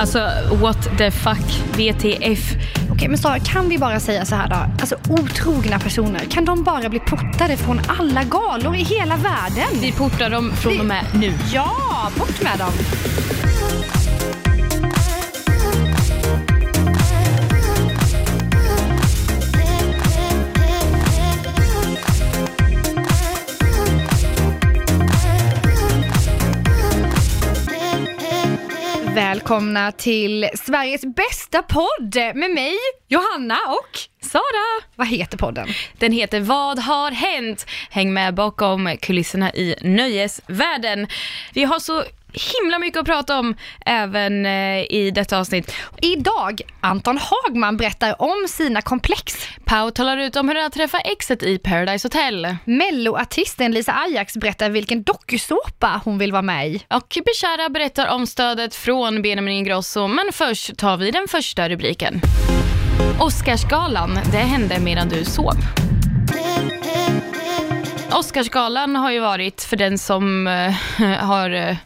Alltså, what the fuck, VTF. Okej, men Sara, kan vi bara säga så här då? Alltså otrogna personer, kan de bara bli portade från alla galor i hela världen? Vi portar dem från och med nu. Ja, bort med dem! Välkomna till Sveriges bästa podd med mig, Johanna och Sara! vad heter podden? Den heter Vad har hänt? Häng med bakom kulisserna i nöjesvärlden. Vi har så himla mycket att prata om även eh, i detta avsnitt. Idag, Anton Hagman berättar om sina komplex. Pau talar ut om hur det är att träffa exet i Paradise Hotel. Melloartisten Lisa Ajax berättar vilken dokusåpa hon vill vara med i. Och Bishara berättar om stödet från Benjamin Ingrosso, men först tar vi den första rubriken. Oscarsgalan, det hände medan du sov. Oscarsgalan har ju varit, för den som eh, har eh,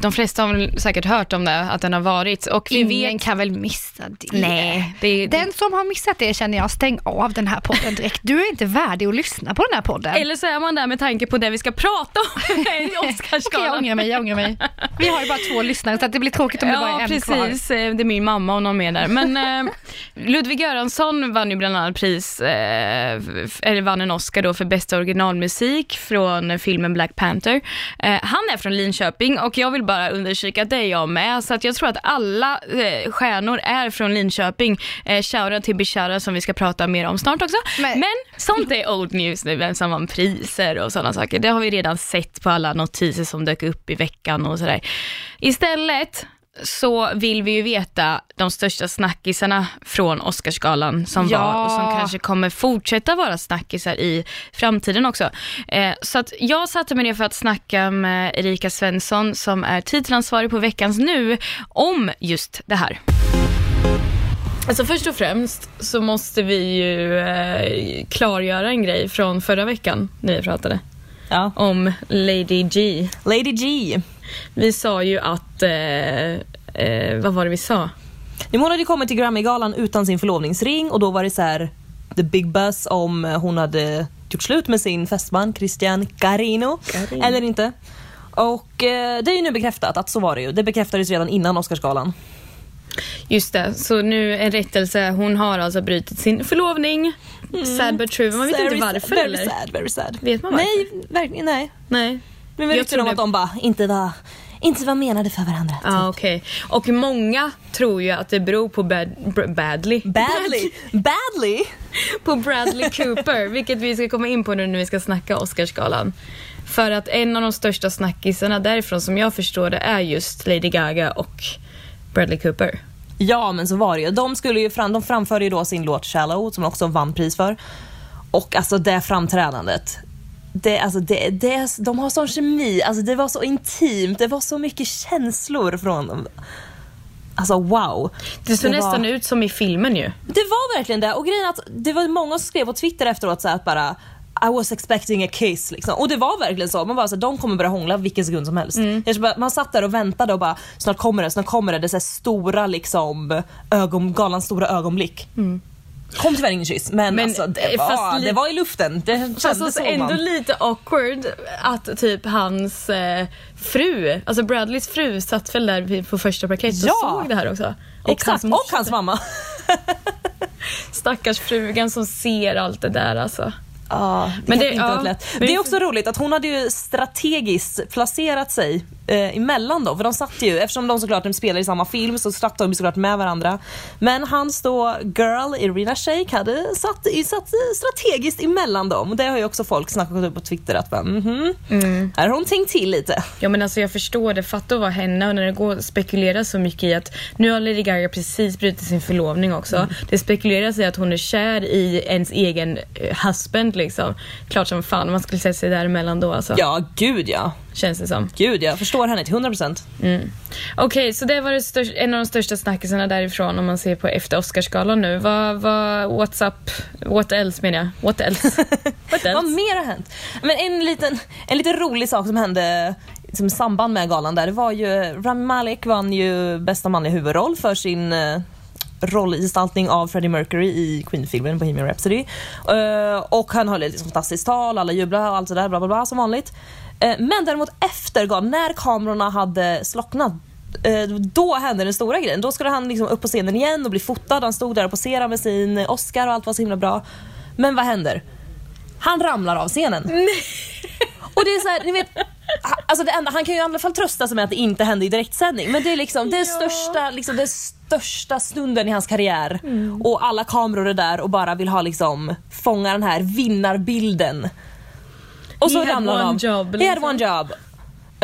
de flesta har väl säkert hört om det, att den har varit. Och vi Ingen vet... kan väl missa det? Nej, det, Den som har missat det känner jag, stäng av den här podden direkt. Du är inte värdig att lyssna på den här podden. Eller så är man där med tanke på det vi ska prata om i Okej, jag Oscarsgalan. ångrar mig, jag ångrar mig. Vi har ju bara två lyssnare så det blir tråkigt om det bara Ja, är en precis. kvar. Eh, Det är min mamma och någon mer där. Men eh, Ludvig Göransson vann ju bland annat pris, eh, eller vann en Oscar då för bästa originalmusik från filmen Black Panther. Eh, han är från Linköping och jag vill bara understryka att det är jag med. Så att jag tror att alla eh, stjärnor är från Linköping. Eh, Shoutout till Bishara som vi ska prata mer om snart också. Men- Men sånt är old news nu, vem som vann priser och sådana saker. Det har vi redan sett på alla notiser som dök upp i veckan och sådär. Istället så vill vi ju veta de största snackisarna från Oscarsgalan som Ja. var och som kanske kommer fortsätta vara snackisar i framtiden också. Eh, så att jag satte mig ner för att snacka med Erika Svensson som är titelansvarig på Veckans Nu om just det här. Alltså först och främst så måste vi ju eh, klargöra en grej från förra veckan när vi pratade Ja. om Lady G. Lady G. Vi sa ju att, eh, eh, vad var det vi sa? Hon hade kommit till Grammygalan utan sin förlovningsring och då var det så här the big buzz om hon hade gjort slut med sin fästman Christian Carino, Carino. eller inte. Och eh, det är ju nu bekräftat att så var det ju. Det bekräftades redan innan Oscarsgalan. Just det, så nu en rättelse. Hon har alltså brutit sin förlovning. Sad but true. Man vet Very inte varför sad, very eller? sad, very sad. Vet man varför? Nej, verkligen nej. Nej. Jag vet tror om det- att de bara inte var, inte var menade för varandra. Ja, ah, okej. Och många tror ju att det beror på bad, br- badly. Badly, badly. på Bradley Cooper, vilket vi ska komma in på nu när vi ska snacka Oscarsgalan. För att en av de största snackisarna därifrån som jag förstår det är just Lady Gaga och Bradley Cooper. Ja men så var det ju. De, skulle ju fram, de framförde ju då sin låt Shallow som också vann pris för. Och alltså det framträdandet. Det, alltså det, det, de har sån kemi, alltså det var så intimt, det var så mycket känslor från dem. Alltså wow. Det såg Det var- nästan ut som i filmen ju. Det var verkligen det och grejen är att det var många som skrev på Twitter efteråt så att bara I was expecting a kiss liksom. Och det var verkligen så. Man bara så de kommer börja hångla vilken sekund som helst. Bara, man satt där och väntade och bara snart kommer det, snart kommer det. Det är så stora liksom ögon, galans stora ögonblick. Kom tyvärr ingen kyss men, Men, alltså, det, eh, fast var, det var i luften. Det Fast kändes alltså så. ändå lite awkward att typ hans eh, fru, alltså Bradleys fru satt väl där på första parkett och Ja. såg det här också. Och Exakt, och morsa. hans mamma. Stackars frugan som ser allt det där alltså. Ja, det Men det- inte ja, lätt. Det är också roligt att hon hade ju strategiskt placerat sig eh, emellan då, för de satt ju, eftersom de såklart de spelar i samma film så satt de såklart med varandra. Men hans då girl Irina Shayk hade satt, satt strategiskt emellan dem. Och det har ju också folk snackat upp på Twitter att bara, mhm, här har hon tänkt till lite. Ja men alltså jag förstår det, fatta att vara henne och när det går att spekulera så mycket i att nu har Lady Gaga precis brutit sin förlovning också. Mm. Det spekuleras i att hon är kär i ens egen eh, husband liksom. Klart som fan man skulle sätta sig däremellan då alltså. Ja, gud ja. Känns det som. Gud jag förstår henne till 100%. Mm. Okej, så det var det största, en av de största snackisarna därifrån om man ser på efter Oscarsgalan nu. Vad, vad, what's up? What else menar jag? What else? What Vad else? mer har hänt? Men en liten, en liten rolig sak som hände liksom, samband med galan där, det var ju Rami Malek vann ju bästa manliga huvudroll för sin uh, rollgestaltning av Freddie Mercury i Queen-filmen Bohemian Rhapsody. Uh, och han höll ett liksom, fantastiskt tal, alla jublade och allt sådär bla bla bla som vanligt. Uh, men däremot efter när kamerorna hade slocknat då hände den stora grejen. Då skulle han liksom upp på scenen igen och bli fotad. Han stod där och poserade med sin Oscar och allt var så himla bra. Men vad händer? Han ramlar av scenen. Och det är så här, ni vet, alltså det enda, han kan ju i alla fall trösta sig med att det inte hände i direktsändning. Men det är liksom den ja. största, liksom, den största stunden i hans karriär. Mm. Och alla kameror är där och bara vill ha liksom, fånga den här vinnarbilden. Och så He ramlar han av. Job, liksom. He had one job.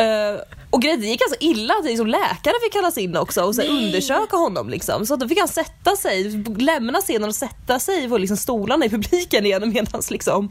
Uh, och grejen, det gick alltså illa att liksom läkare fick kallas in också och så undersöka honom. Liksom. Så då fick han sätta sig, lämna scenen och sätta sig på liksom stolarna i publiken igen medan liksom,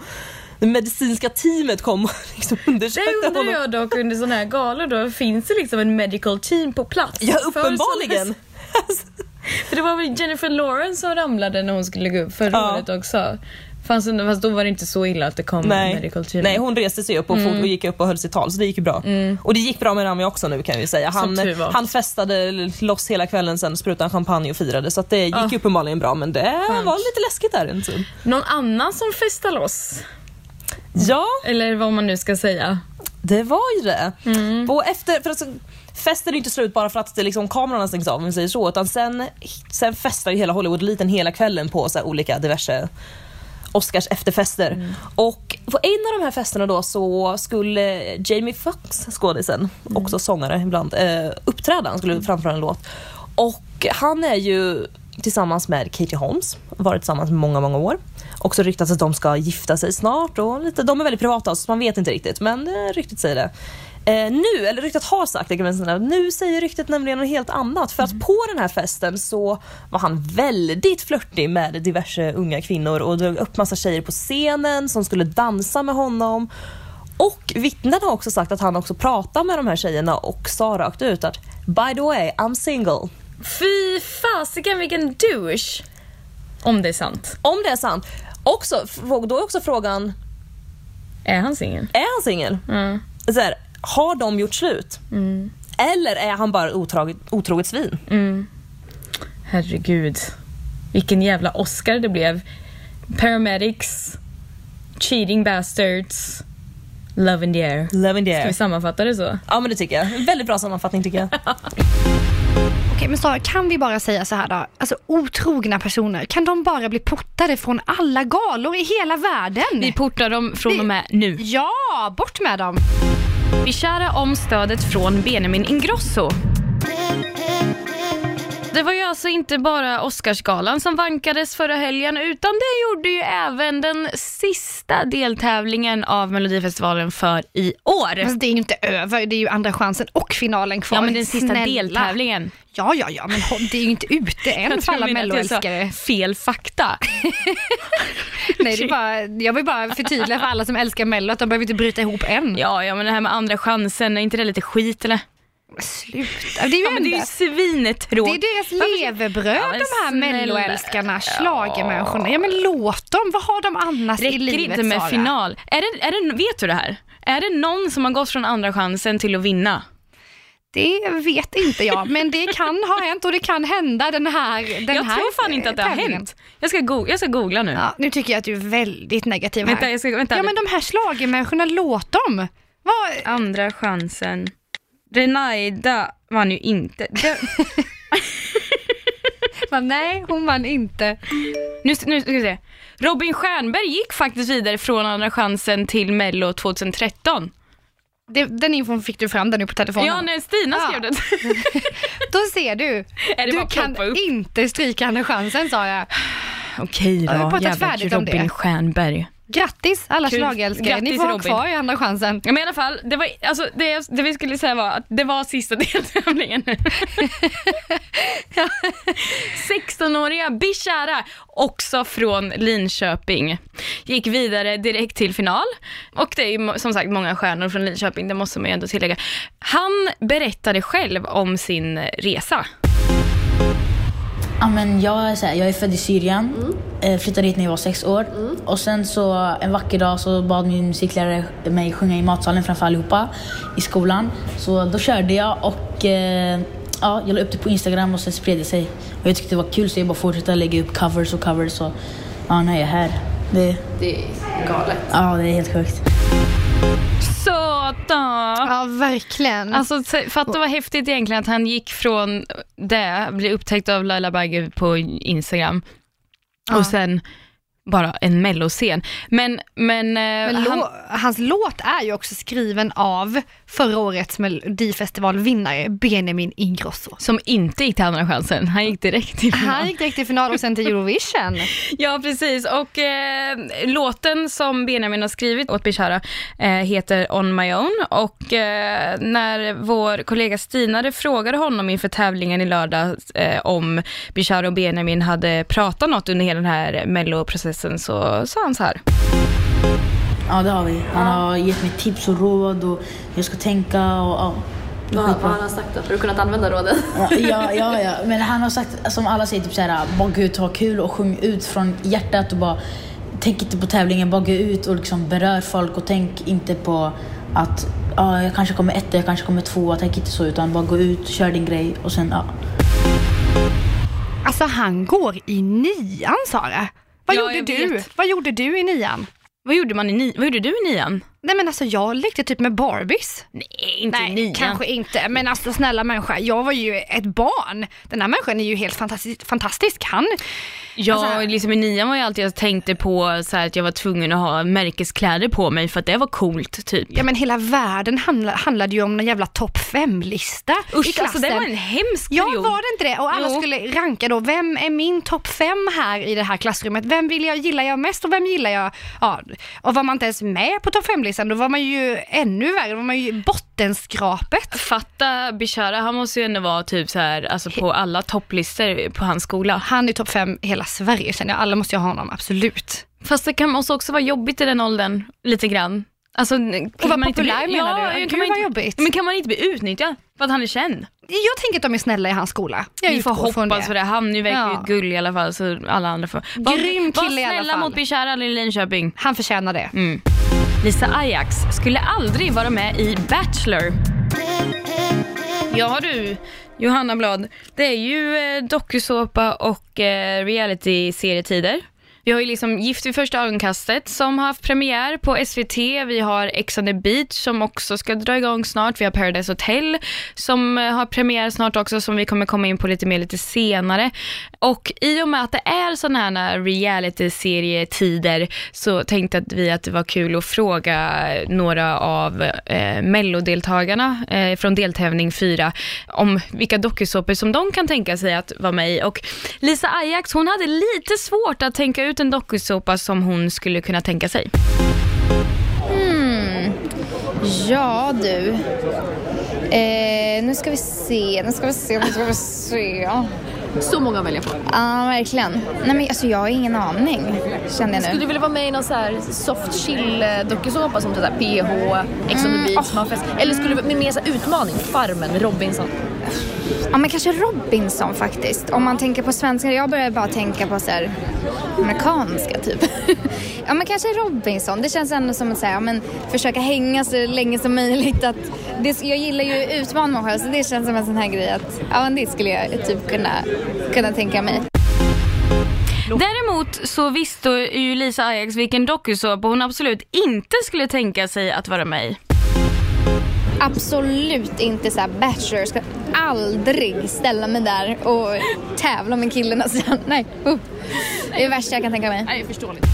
det medicinska teamet kom och liksom undersökte honom. Det undrar jag dock under sådana här galor då, finns det liksom en medical team på plats? Ja uppenbarligen. För det var väl Jennifer Lawrence som ramlade när hon skulle gå upp förra ja. året också. Fast, fast då var det inte så illa att det kom Nej. medical team. Nej, hon reste sig upp och, mm. och gick upp och höll sitt tal så det gick ju bra. Mm. Och det gick bra med Rami också nu kan vi säga. Han, han festade loss hela kvällen sen, sprutade champagne och firade så att det gick oh. uppenbarligen bra men det Skönt. var lite läskigt där en stund. Någon annan som festade loss? Ja. Eller vad man nu ska säga. Det var ju det. Mm. Och efter, för alltså, festen är inte slut bara för att det liksom, kamerorna stängs av om vi säger så. Utan sen, sen festar ju hela Hollywood-eliten hela kvällen på så olika diverse Oscars efterfester. Mm. Och på en av de här festerna då så skulle Jamie Foxx, skådisen, mm. också sångare ibland, eh, uppträda. Han skulle framföra en låt. Och han är ju tillsammans med Katie Holmes, varit tillsammans i många, många år. Också ryktats att de ska gifta sig snart och lite, de är väldigt privata så man vet inte riktigt men eh, ryktet säger det. Eh, nu, eller ryktet har sagt det, nu säger ryktet nämligen något helt annat. För att mm. på den här festen så var han väldigt flörtig med diverse unga kvinnor och drog upp massa tjejer på scenen som skulle dansa med honom. Och vittnen har också sagt att han också pratade med de här tjejerna och sa rakt ut att by the way, I'm single. Fy fasiken vilken douche! Om det är sant. Om det är sant. Också, då är också frågan... Är han singel? Är han singel? Mm. Har de gjort slut? Mm. Eller är han bara otroget, otroget svin? Mm. Herregud. Vilken jävla Oscar det blev. Paramedics, cheating bastards, love in the air. Love in the air. Ska vi sammanfatta det så? Ja men det tycker jag. Väldigt bra sammanfattning tycker jag. Okej, men Sara, kan vi bara säga så här då? Alltså otrogna personer, kan de bara bli portade från alla galor i hela världen? Vi portar dem från och med nu. Ja, bort med dem! Vi kära om stödet från Benjamin Ingrosso. Det var ju alltså inte bara Oscarsgalan som vankades förra helgen utan det gjorde ju även den sista deltävlingen av Melodifestivalen för i år. Alltså det är ju inte över, det är ju andra chansen och finalen kvar. Ja men den sista Snälla. deltävlingen. Ja, ja, ja, men det är ju inte ute än för alla melloälskare. Fel fakta. Nej, det är bara, jag vill bara förtydliga för alla som älskar mello att de behöver inte bryta ihop än. Ja, ja, men det här med andra chansen, är inte det lite skit eller? Sluta. Det är ju, ja, det är ju svinetråkigt. Det är deras levebröd ja, de här melloälskarna, schlagermänniskorna. Ja men låt dem, vad har de annars Räcker i livet Räcker inte med Sara? final. Är det, är det, vet du det här? Är det någon som har gått från andra chansen till att vinna? Det vet inte jag, men det kan ha hänt och det kan hända den här den Jag här tror fan inte att det har hänt. Jag ska, go jag ska googla nu. Ja, nu tycker jag att du är väldigt negativ vänta, här. Jag ska, vänta. Ja men de här schlagermänniskorna, låt dem. Vad? Andra chansen. Renaida vann ju inte. Det... Men nej, hon vann inte. Nu, nu ska vi se. Robin Stjernberg gick faktiskt vidare från Andra chansen till Mello 2013. Det, den infon fick du fram där nu på telefonen. Ja, när Stina ja. skrev det. Då ser du. du kan inte stryka Andra chansen sa jag. Okej då, jävla Robin Stjernberg. Grattis alla schlagerälskare, ni får Robin. ha kvar i andra chansen. Ja, men i alla fall, det, var, alltså, det, det vi skulle säga var att det var sista deltävlingen. 16-åriga Bishara, också från Linköping, gick vidare direkt till final. Och det är ju som sagt många stjärnor från Linköping, det måste man ju ändå tillägga. Han berättade själv om sin resa. Ja, men jag, är så här, jag är född i Syrien, mm. flyttade hit när jag var sex år. Mm. Och sen så en vacker dag så bad min musiklärare mig sjunga i matsalen framför allihopa i skolan. Så då körde jag och eh, ja, jag la upp det på Instagram och sen spred det sig. Och jag tyckte det var kul så jag bara fortsatte lägga upp covers och covers och ja, nu är jag här. Det, det är galet. Ja, det är helt sjukt. Söta! Ja, verkligen. Alltså fatta vad häftigt egentligen att han gick från det, bli upptäckt av Laila Bagge på Instagram ja. och sen bara en melloscen. Men, men, eh, men han... hans låt är ju också skriven av förra årets melodifestivalvinnare Benjamin Ingrosso. Som inte gick till andra chansen, han gick direkt till final. Han gick direkt till final och sen till Eurovision. ja precis och eh, låten som Benjamin har skrivit åt Bishara eh, heter On My Own och eh, när vår kollega Stina frågade honom inför tävlingen i lördag eh, om Bishara och Benjamin hade pratat något under hela den här melloprocessen så sa han så här. Ja, det har vi. Han har gett mig tips och råd och jag ska tänka och ja. Vad, vad har han sagt då? Har du kunnat använda råden? Ja, ja, ja. Men han har sagt, som alla säger, typ såhär, bara gå ut och ha kul och sjung ut från hjärtat och bara tänk inte på tävlingen, bara gå ut och liksom berör folk och tänk inte på att ja, jag kanske kommer etta, jag kanske kommer tvåa, tänk inte så utan bara gå ut, kör din grej och sen ja. Alltså han går i nian Sara. Vad, ja, gjorde du? Vad gjorde du i nian? Vad gjorde, man i ni vad gjorde du i nian? Nej men alltså jag lekte typ med Barbies. Nej, inte Nej, i nian. kanske inte. Men alltså snälla människa, jag var ju ett barn. Den här människan är ju helt fantastisk. fantastisk. Han, Ja, alltså, liksom i nian var jag alltid, jag tänkte på så att jag var tvungen att ha märkeskläder på mig för att det var coolt typ. Ja men hela världen handla, handlade ju om en jävla topp 5-lista Usch, alltså det var en hemsk period. Ja, var det inte det? Och alla jo. skulle ranka då, vem är min topp 5 här i det här klassrummet? Vem vill jag, gillar jag mest och vem gillar jag? Ja, och var man inte ens med på topp 5-listan då var man ju ännu värre, då var man ju bottenskrapet. Fatta Bishara, han måste ju ändå vara typ så här, alltså på alla topplistor på hans skola. Han är topp 5 hela hela Sverige känner jag. Alla måste ju ha honom, absolut. Fast det kan måste också vara jobbigt i den åldern, lite grann. Alltså, och vara populär bli, menar ja, du? Gud vad jobbigt. Men kan man inte bli utnyttjad för att han är känd? Jag tänker att de är snälla i hans skola. Jag Vi får hoppas för det. Han är verkligen ja. gull i alla fall så alla andra får. Grym kille i alla fall. snälla mot Bishara i Linköping. Han förtjänar det. Mm. Lisa Ajax skulle aldrig vara med i Bachelor. Ja du, Johanna Blad. Det är ju eh, dokusåpa och eh, reality-serietider. Vi har ju liksom Gift vid första ögonkastet som har haft premiär på SVT. Vi har Ex on the beach som också ska dra igång snart. Vi har Paradise Hotel som eh, har premiär snart också som vi kommer komma in på lite mer lite senare. Och i och med att det är sådana här reality-serietider så tänkte att vi att det var kul att fråga några av eh, mellodeltagarna eh, från deltävling 4 om vilka dokusåpor som de kan tänka sig att vara med i. Och Lisa Ajax hon hade lite svårt att tänka ut ut en dokusåpa som hon skulle kunna tänka sig? Hmm. Ja du. Eh, nu ska vi se, nu ska vi se, nu ska vi se. Så många att välja på. Ja, verkligen. Nej men alltså jag har ingen aning, känner jag nu. Skulle du vilja vara med i någon så här soft chill dokusåpa som typ PH, Ex on the beach, mm. oh. Eller skulle du med mer så utmaning, Farmen Robinson? Ja men kanske Robinson faktiskt. Om man tänker på svenska. Jag börjar bara tänka på så här, amerikanska typ. ja men kanske Robinson. Det känns ändå som att säga, ja, men försöka hänga så länge som möjligt. Att det, jag gillar ju mig själv så det känns som en sån här grej att ja men det skulle jag typ kunna, kunna tänka mig. Däremot så visste ju Lisa Ajax vilken dokusåpa hon absolut inte skulle tänka sig att vara med i absolut inte så här bachelor. Aldrig ställa mig där och tävla med killarna sen. Nej, uh. det är det värsta jag kan tänka mig. Nej, förståeligt.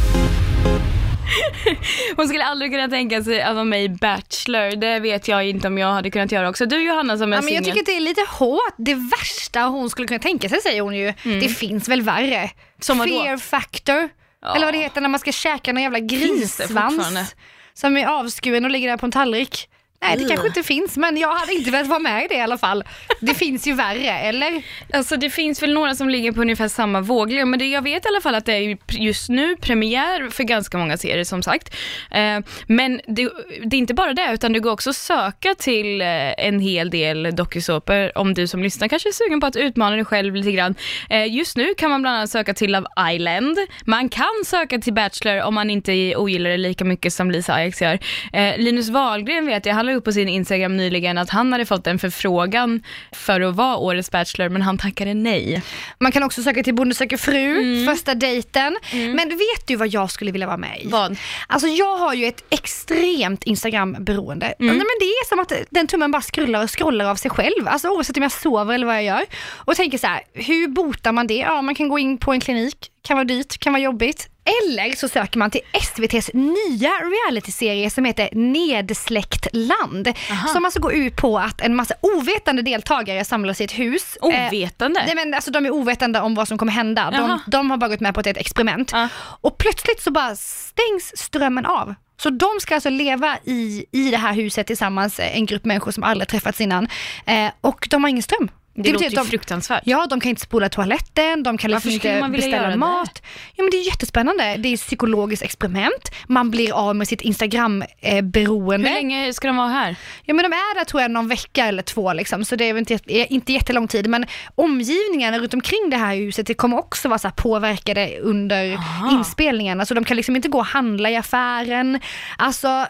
Hon skulle aldrig kunna tänka sig att vara med i Bachelor. Det vet jag inte om jag hade kunnat göra också. Du Johanna som är ja, men Jag tycker att det är lite hårt. Det värsta hon skulle kunna tänka sig säger hon ju. Mm. Det finns väl värre. Som Fear factor. Ja. Eller vad det heter när man ska käka någon jävla grissvans. Som är avskuren och ligger där på en tallrik. Nej, det kanske inte finns, men jag hade inte velat vara med i det i alla fall. Det finns ju värre, eller? Alltså det finns väl några som ligger på ungefär samma våglängd, men det, jag vet i alla fall att det är just nu premiär för ganska många serier som sagt. Eh, men det, det är inte bara det, utan det går också att söka till eh, en hel del dokusåpor om du som lyssnar kanske är sugen på att utmana dig själv lite grann. Eh, just nu kan man bland annat söka till Love Island. Man kan söka till Bachelor om man inte ogillar det lika mycket som Lisa Ajax gör. Eh, Linus Wahlgren vet jag, han la upp på sin Instagram nyligen att han hade fått en förfrågan för att vara årets Bachelor, men han tackade nej. Man kan också söka till Bonde söker fru, första dejten. Men vet du vad jag skulle vilja vara med i? Vad? Alltså jag har ju ett extremt Instagram-beroende. Nej, men det är som att den tummen bara skrullar och scrollar av sig själv. Alltså oavsett om jag sover eller vad jag gör. Och tänker så här, hur botar man det? Ja, man kan gå in på en klinik, kan vara dyrt, kan vara jobbigt. Eller så söker man till SVTs nya realityserie som heter Nedsläckt land. Som alltså går ut på att en massa ovetande deltagare samlas i ett hus. Eh, Ovetande? Nej men alltså de är ovetande om vad som kommer hända. De, de har bara gått med på att det är ett experiment. Ja. Och plötsligt så bara stängs strömmen av. Så de ska alltså leva i, i det här huset tillsammans, eh, en grupp människor som aldrig träffats innan. Eh, och de har ingen ström. Det, låter betyder ju de, fruktansvärt. Ja, de kan inte spola toaletten, de kan liksom inte beställa det? mat. Ja, men det är jättespännande. Det är ett psykologiskt experiment. Man blir av med sitt Instagram-beroende. Hur länge ska de vara här? Ja men de är där tror jag någon vecka eller två liksom, så det är inte, jätte- inte jättelång tid. Men omgivningarna runt omkring det här huset det kommer också vara så påverkade under Aha. inspelningen. Alltså de kan liksom inte gå och handla i affären. Alltså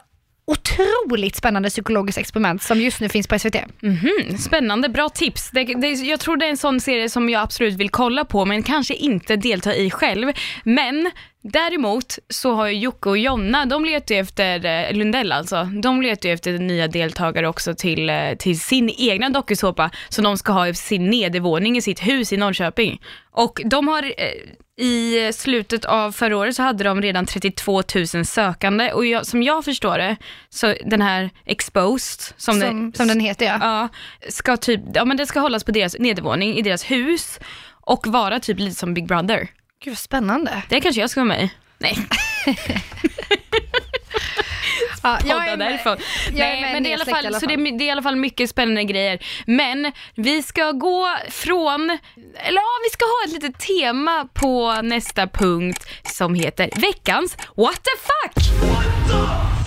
otroligt spännande psykologiskt experiment som just nu finns på SVT. Mhm, spännande, bra tips. Det, det, jag tror det är en sån serie som jag absolut vill kolla på men kanske inte delta i själv. Men däremot så har ju Jocke och Jonna, de letar ju efter, eh, Lundell alltså, de letar ju efter nya deltagare också till, eh, till sin egna dokusåpa som de ska ha i sin nedervåning i sitt hus i Norrköping. Och de har eh, i slutet av förra året så hade de redan 32 000 sökande och jag, som jag förstår det, så den här Exposed, som, Som, det, som den heter ja. Ja, ska typ, ja men det ska hållas på deras nedervåning i deras hus och vara typ lite som Big Brother. Gud vad spännande. Det kanske jag ska vara med i. Nej, Ja, podda därifrån. Nej, men det är, i alla fall, i alla så det, fall. är, det är i alla fall mycket spännande grejer. Men vi ska gå från, eller ja, vi ska ha ett litet tema på nästa punkt som heter veckans What the fuck?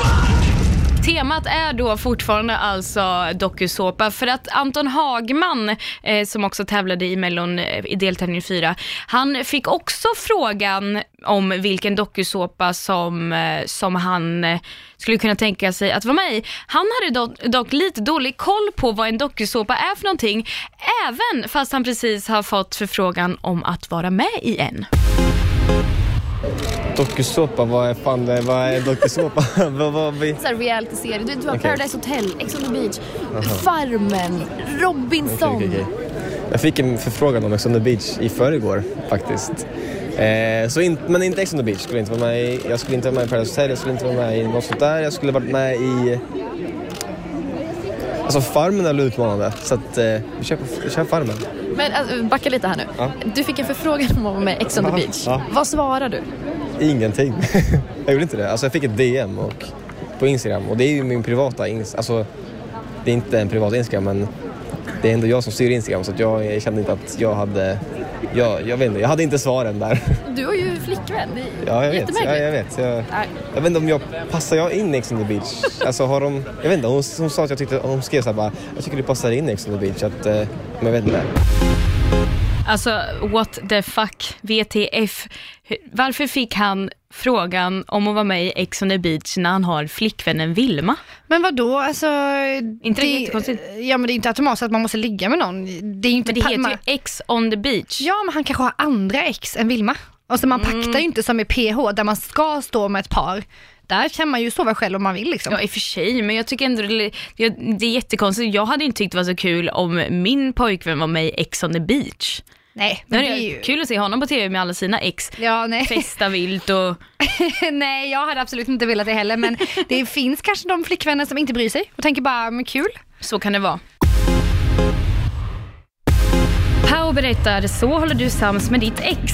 Temat är då fortfarande alltså dokusåpa för att Anton Hagman, eh, som också tävlade i Mellon eh, i deltävling 4, han fick också frågan om vilken dokusåpa som, eh, som han eh, skulle kunna tänka sig att vara med i. Han hade dock, dock lite dålig koll på vad en dokusåpa är för någonting, även fast han precis har fått förfrågan om att vara med i en. Dokusåpa, vad är fan det, vad är dokusåpa? vad, vad, vi... Så här reality-serie. Du, du har Okej. Paradise Hotel, Ex on the beach, Farmen, Robinson. Okej, okej. Jag fick en förfrågan om Ex on the beach i förrgår faktiskt. Eh, så in, men inte Ex on the beach skulle jag inte vara med i. Jag skulle inte vara med i Paradise Hotel, jag skulle inte vara med i något sånt där. Jag skulle varit med i... Alltså Farmen är väl utmanande så att eh, vi kör, på, vi kör Farmen. Men alltså, backa lite här nu. Ja. Du fick en förfrågan om att vara med i Ex on the beach. ja. Vad svarar du? Ingenting. jag gjorde inte det. Alltså jag fick ett DM och, på Instagram och det är ju min privata Instagram. Alltså det är inte en privat Instagram men det är ändå jag som styr Instagram så jag, kände inte att jag hade, jag, jag vet inte, jag hade inte svaren där. Du har ju flickvän. Det är ja, jag vet. Ja, jag vet. Jag, jag vet inte om jag, passar jag in i Ex on the beach? Alltså har de, jag vet inte, hon, hon sa att jag tyckte, hon skrev så här bara, jag tycker du passar in i Ex on the beach. Att, eh, men jag vet inte. Alltså, what the fuck, VTF. Varför fick han frågan om att vara med i Ex on the beach när han har flickvännen Vilma? Men vad då? Alltså, Inte det jättekonstigt? Ja men det är inte automatiskt att man måste ligga med någon. Det är inte Men det heter man- ju Ex on the beach. Ja men han kanske har andra ex än Vilma. Och så man Mm. paktar ju inte som i PH där man ska stå med ett par. Där kan man ju sova själv om man vill liksom. Ja i och för sig, men jag tycker ändå det, det är jättekonstigt. Jag hade inte tyckt det var så kul om min pojkvän var med i Ex on the beach. nej, men det är ju... kul att se honom på TV med alla sina ex. Ja, nej. Festa vilt och... nej, jag hade absolut inte velat det heller men det finns kanske de flickvänner som inte bryr sig och tänker bara, men kul. Så kan det vara. Pau berättar, så håller du sams med ditt ex.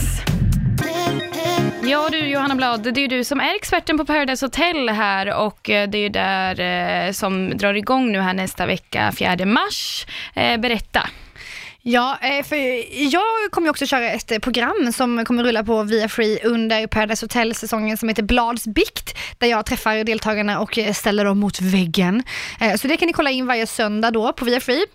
Ja du Johanna Blad, det är ju du som är experten på Paradise Hotel här och eh, det är ju där eh, som drar igång nu här nästa vecka, 4 mars. Eh, berätta. Ja, eh, för jag kommer också köra ett eh, program som kommer rulla på via Free under Paradise Hotel-säsongen som heter Blads bikt, där jag träffar deltagarna och eh, ställer dem mot väggen. Så det kan ni kolla in varje söndag då på via Free.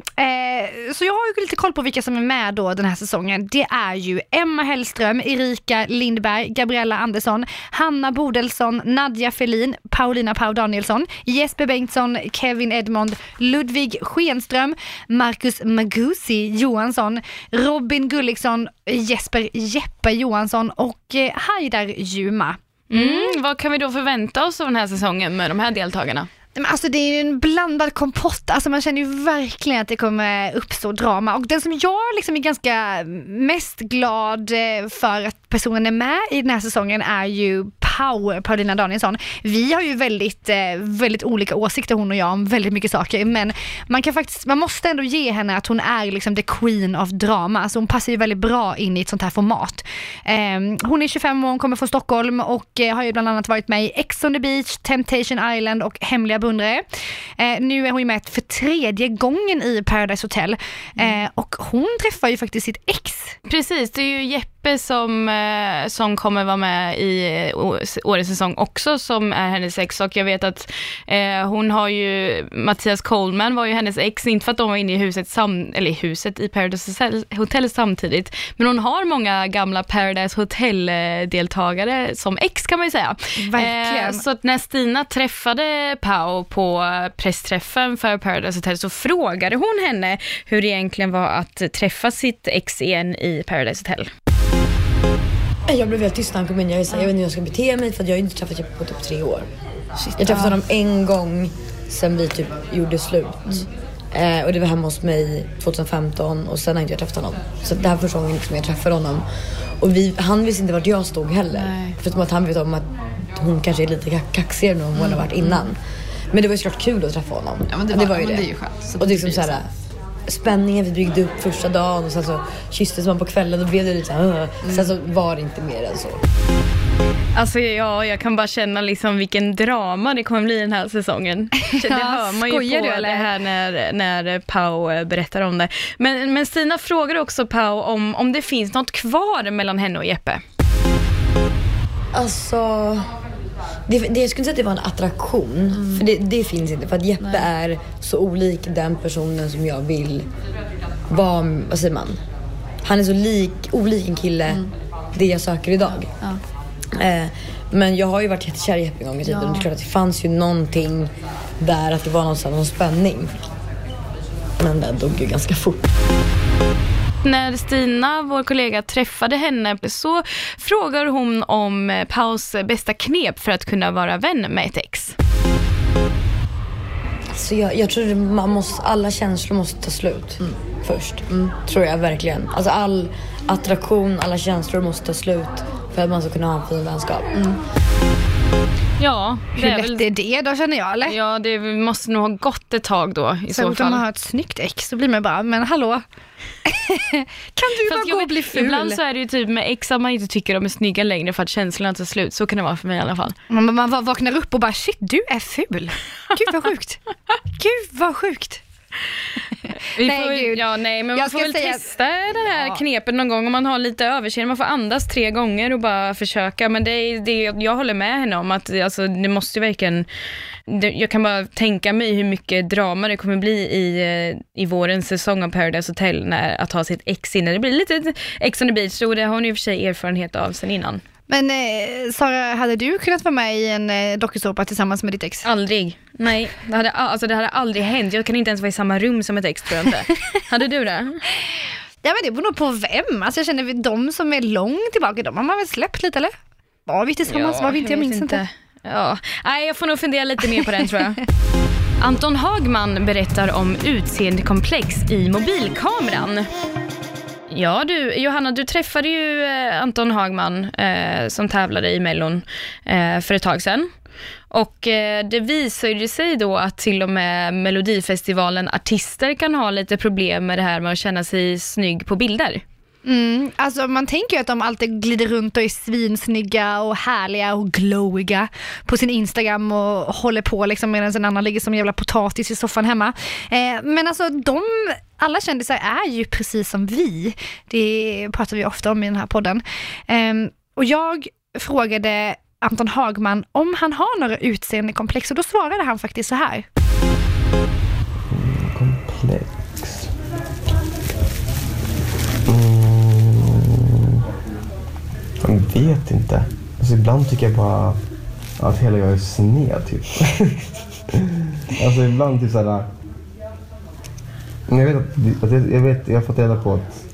Så jag har ju lite koll på vilka som är med då den här säsongen. Det är ju Emma Hellström, Erika Lindberg, Gabriella Andersson, Hanna Bodelsson, Nadja Felin, Paulina Pau Danielsson, Jesper Bengtsson, Kevin Edmond, Ludvig Schenström, Marcus Magusi, Johan Johansson, Robin Gulliksson, Jesper Jeppe Johansson och eh, Haidar Juma. Mm. Vad kan vi då förvänta oss av den här säsongen med de här deltagarna? Men alltså det är en blandad kompott, alltså man känner ju verkligen att det kommer uppstå drama och den som jag liksom är ganska mest glad eh, för att personen är med i den här säsongen är ju Pau, Paulina Danielsson. Vi har ju väldigt, eh, väldigt olika åsikter hon och jag om väldigt mycket saker men man kan faktiskt, man måste ändå ge henne att hon är liksom the queen of drama. Alltså hon passar ju väldigt bra in i ett sånt här format. Ehm, hon är 25 år, hon kommer från Stockholm och eh, har ju bland annat varit med i Ex on the beach, Temptation Island och Hemliga beundrare. Eh, nu är hon ju med för tredje gången i Paradise Hotel och hon träffar ju faktiskt sitt ex. Precis, det är ju Jeppe som, som kommer vara med i årets säsong också som är hennes ex och jag vet att eh, hon har ju, Mattias Coleman var ju hennes ex, inte för att de var inne i huset, sam, eller huset i Paradise Hotel samtidigt, men hon har många gamla Paradise Hotel-deltagare som ex kan man ju säga. Verkligen. Eh, så att när Stina träffade Pau på pressträffen för Paradise Hotel så frågade hon henne hur det egentligen var att träffa sitt ex igen i Paradise Hotel. Jag blev helt tyst när han kom in. Jag, så, jag vet inte hur jag ska bete mig för jag har inte träffat Jeppe på typ tre år. Shit, jag träffade honom en gång sen vi typ gjorde slut. Mm. Eh, och det var hemma hos mig 2015 och sen har jag inte träffat honom. Så det här första gången liksom jag träffade honom. Och vi, han visste inte vart jag stod heller. Nej. Förutom att han vet om att hon kanske är lite kaxigare än hon mm. har varit innan. Men det var ju såklart kul att träffa honom. Ja men det var, det var ju det. det är ju skönt. Och liksom såhär, spänningen vi byggde upp första dagen och sen så kysstes man på kvällen och blev det lite såhär, uh. mm. Sen så var det inte mer än så. Alltså ja, jag kan bara känna liksom vilken drama det kommer bli den här säsongen. Det hör man ju på du, det här när, när Pau eh, berättar om det. Men, men Stina frågar också Pau om, om det finns något kvar mellan henne och Jeppe. Alltså, det, det, jag skulle inte säga att det var en attraktion. Mm. För det, det, finns inte. För att Jeppe Nej. är så olik den personen som jag vill vara, vad säger man? Han är så lik, olik en kille, mm. det jag söker idag. Ja. Eh, men jag har ju varit jättekär i Jeppe en gång i tiden. Ja. Det är klart att det fanns ju någonting där, att det var någonstans någon spänning. Men den dog ju ganska fort. När Stina, vår kollega, träffade henne så frågar hon om eh, Paus bästa knep för att kunna vara vän med ett ex. Alltså jag, jag tror man måste, alla känslor måste ta slut mm. först. Mm. Tror jag verkligen. Alltså all attraktion, alla känslor måste ta slut för att man ska kunna ha en fin vänskap. Mm. Ja, Hur lätt väl... är det då känner jag eller? Ja, det måste nog ha gått ett tag då i Sen så fall. om man har ett snyggt ex så blir man bara, men hallå, kan du Fast bara gå och bli ful? Ibland så är det ju typ med ex att man inte tycker de är snygga längre för att känslorna tar slut. Så kan det vara för mig i alla fall. Man, man vaknar upp och bara shit, du är ful. Gud vad sjukt. Gud vad sjukt. Vi nej, får, gud. Ja, nej, men man får väl säga... testa det här ja. knepet någon gång om man har lite överseende. Man får andas tre gånger och bara försöka. Men det, det, jag håller med henne om att alltså, det måste verkligen... Det, jag kan bara tänka mig hur mycket drama det kommer bli i, eh, i vårens säsong av Paradise Hotel när att ha sitt ex inne. Det blir lite ex on the beach och det har hon ju för sig erfarenhet av sen innan. Men eh, Sara, hade du kunnat vara med i en eh, dokusåpa tillsammans med ditt ex? Aldrig. Nej, det hade, alltså, det hade aldrig hänt. Jag kan inte ens vara i samma rum som ett ex tror jag inte. hade du det? Ja men det beror nog på vem. Alltså jag känner de som är långt tillbaka, de har man väl släppt lite eller? Var vi tillsammans? Ja, var vi inte? Jag, jag minns inte. inte. Ja, nej jag får nog fundera lite mer på den tror jag. Anton Hagman berättar om utseendekomplex i mobilkameran. Ja du, Johanna, du träffade ju eh, Anton Hagman eh, som tävlade i Mellon eh, för ett tag sedan. Och eh, det visade sig då att till och med Melodifestivalen artister kan ha lite problem med det här med att känna sig snygg på bilder. Mm, alltså man tänker ju att de alltid glider runt och är svinsnygga och härliga och glowiga på sin Instagram och håller på liksom medan en annan ligger som en jävla potatis i soffan hemma. Eh, men alltså de, alla kändisar är ju precis som vi. Det pratar vi ofta om i den här podden. Eh, och jag frågade Anton Hagman om han har några utseendekomplex och då svarade han faktiskt så här. Komplex. Jag vet inte. Alltså ibland tycker jag bara att hela jag är sned typ. alltså ibland typ såhär. Jag vet att, att jag, jag, vet, jag har fått reda på att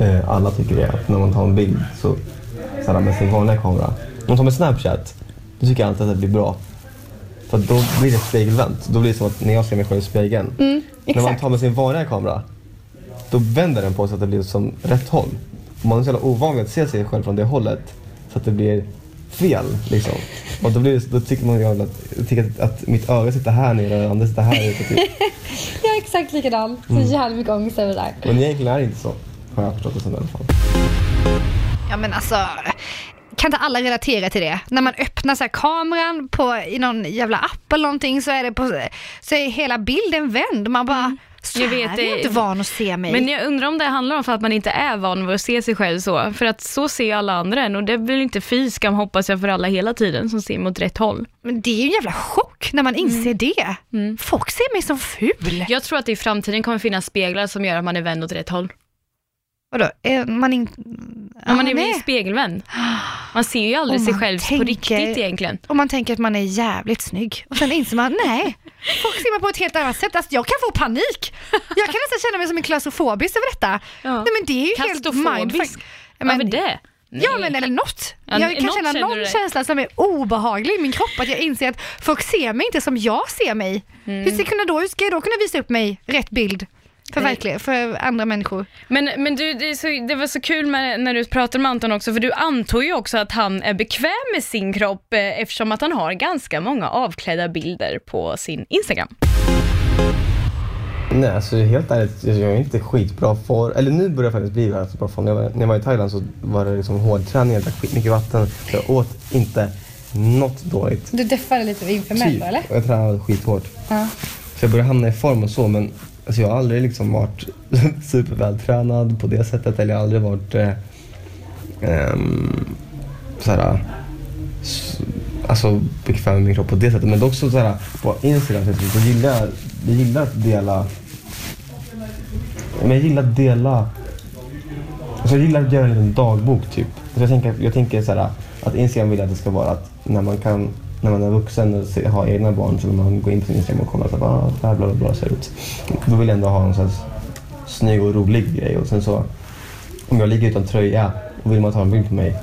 eh, alla tycker det. Att när man tar en bild så, såhär, med sin vanliga kamera. Om man tar med Snapchat, då tycker jag alltid att det blir bra. För då blir det spegelvänt. Då blir det som att när jag ser mig själv i spegeln. när man tar med sin vanliga kamera, då vänder den på sig så att det blir som rätt håll. Man är så jävla ovan vid att se sig själv från det hållet så att det blir fel. Liksom. Och då, blir det, då tycker man ju att, jag tycker att, att mitt öga sitter här nere och det andra sitter här ute. Typ. Jag är exakt likadan. Så jävla mycket ångest över det där. Men egentligen är det inte så. Har jag förstått det som i alla fall. Ja men alltså, kan inte alla relatera till det? När man öppnar så här kameran på, i någon jävla app eller någonting så är, det på, så är hela bilden vänd. Man bara, så Jag här vet, är jag inte van att se mig. Men jag undrar om det handlar om för att man inte är van vid att se sig själv så. För att så ser alla andra en och det blir inte fy skam hoppas jag för alla hela tiden som ser mot rätt håll. Men det är ju en jävla chock när man inser det. Folk ser mig som ful. Jag tror att det i framtiden kommer finnas speglar som gör att man är vänd åt rätt håll. Vadå, är man inte... Ja, man är nej. väl spegelvänd. Man ser ju aldrig sig själv på tänker- riktigt egentligen. Och man tänker att man är jävligt snygg. Och sen inser man, nej, folk ser mig på ett helt annat sätt. Alltså, jag kan få panik. Jag kan nästan känna mig som en klaustrofobisk över detta. Ja. Nej men det är ju helt mindfuck. Ja, Varför men- det? Ja men eller något. Ja, jag kan känna någon känsla som är obehaglig i min kropp. Att jag inser att folk ser mig inte som jag ser mig. Mm. Hur, ska jag då, hur ska jag då kunna visa upp mig rätt bild? För, verkligen, för andra människor. Men, men du, det, så, det var så kul med, när du pratade med Anton också, för du antog ju också att han är bekväm med sin kropp eh, eftersom att han har ganska många avklädda bilder på sin Instagram. Nej, alltså helt ärligt, jag är inte skitbra för Eller nu börjar jag faktiskt bli rätt bra form. När jag var, när jag var i Thailand så var det liksom hårdträning, jag drack skitmycket vatten. Så jag åt inte något dåligt. Du deffade lite inför Typ. Och jag tränade skithårt. Så jag började hamna i form och så men alltså jag har aldrig liksom varit supervältränad på det sättet eller jag har aldrig varit eh, eh, såhär, alltså bekväm med min kropp på det sättet. Men dock så såhär, på Instagram typ, så gillar jag, jag gillar att dela men jag gillar att dela Alltså jag gillar att göra en liten dagbok typ. Så jag tänker, jag tänker så här, att Instagram vill att det ska vara att när man, kan, när man är vuxen och har egna barn så vill man gå in på sin Instagram och kolla så ah, det här bla bla bla ser ut. Då vill jag ändå ha en sån snygg och rolig grej och sen så om jag ligger utan tröja och vill man ta en bild på mig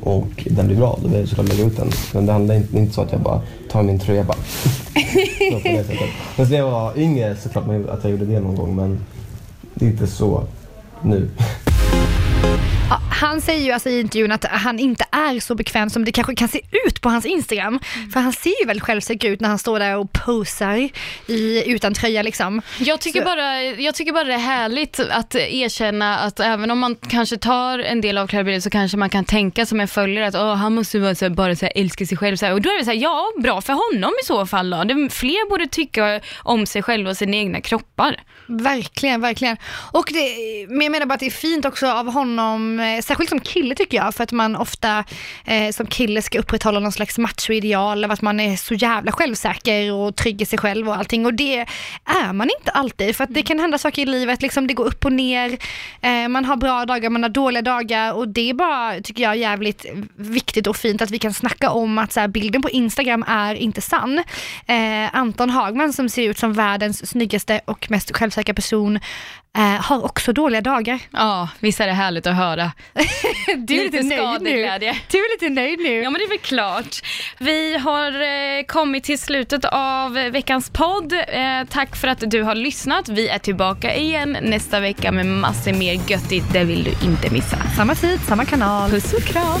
och den blir bra, då vill jag såklart lägga ut den. Men det handlar inte, inte så att jag bara tar min tröja och bara så. Men när jag var yngre såklart man- att jag gjorde det någon gång men det är inte så nu. Han säger ju alltså i intervjun att han inte är så bekväm som det kanske kan se ut på hans Instagram. För han ser ju väldigt självsäker ut när han står där och posar i, utan tröja liksom. Jag tycker, Så- bara, jag tycker bara det är härligt att erkänna att även om man kanske tar en del av klädbilder så kanske man kan tänka som en följare att Åh, han måste vara så här, bara så här, älska sig själv. Så här. Och då är det så här, ja, bra för honom i så fall då. Det, fler borde tycka om sig själva och sina egna kroppar. Verkligen, verkligen. Och det, men jag menar bara att det är fint också av honom, eh, särskilt som kille tycker jag, för att man ofta eh, som kille ska upprätthålla någon slags machoideal av att man är så jävla självsäker och trygg i sig själv och allting. Och det är man inte alltid, för att det kan hända saker i livet, liksom det går upp och ner, eh, man har bra dagar, man har dåliga dagar och det är bara, tycker jag, jävligt viktigt och fint att vi kan snacka om att så här, bilden på Instagram är inte sann. Eh, Anton Hagman som ser ut som världens snyggaste och mest självsäkra person eh, har också dåliga dagar. Ja, visst är det härligt att höra. Du är lite, nöjd nu. Du är lite nöjd nu. Ja men det är väl klart. Vi har eh, kommit till slutet av veckans podd. Eh, tack för att du har lyssnat. Vi är tillbaka igen nästa vecka med massor mer göttigt. Det vill du inte missa. Samma tid, samma kanal. Puss och kram.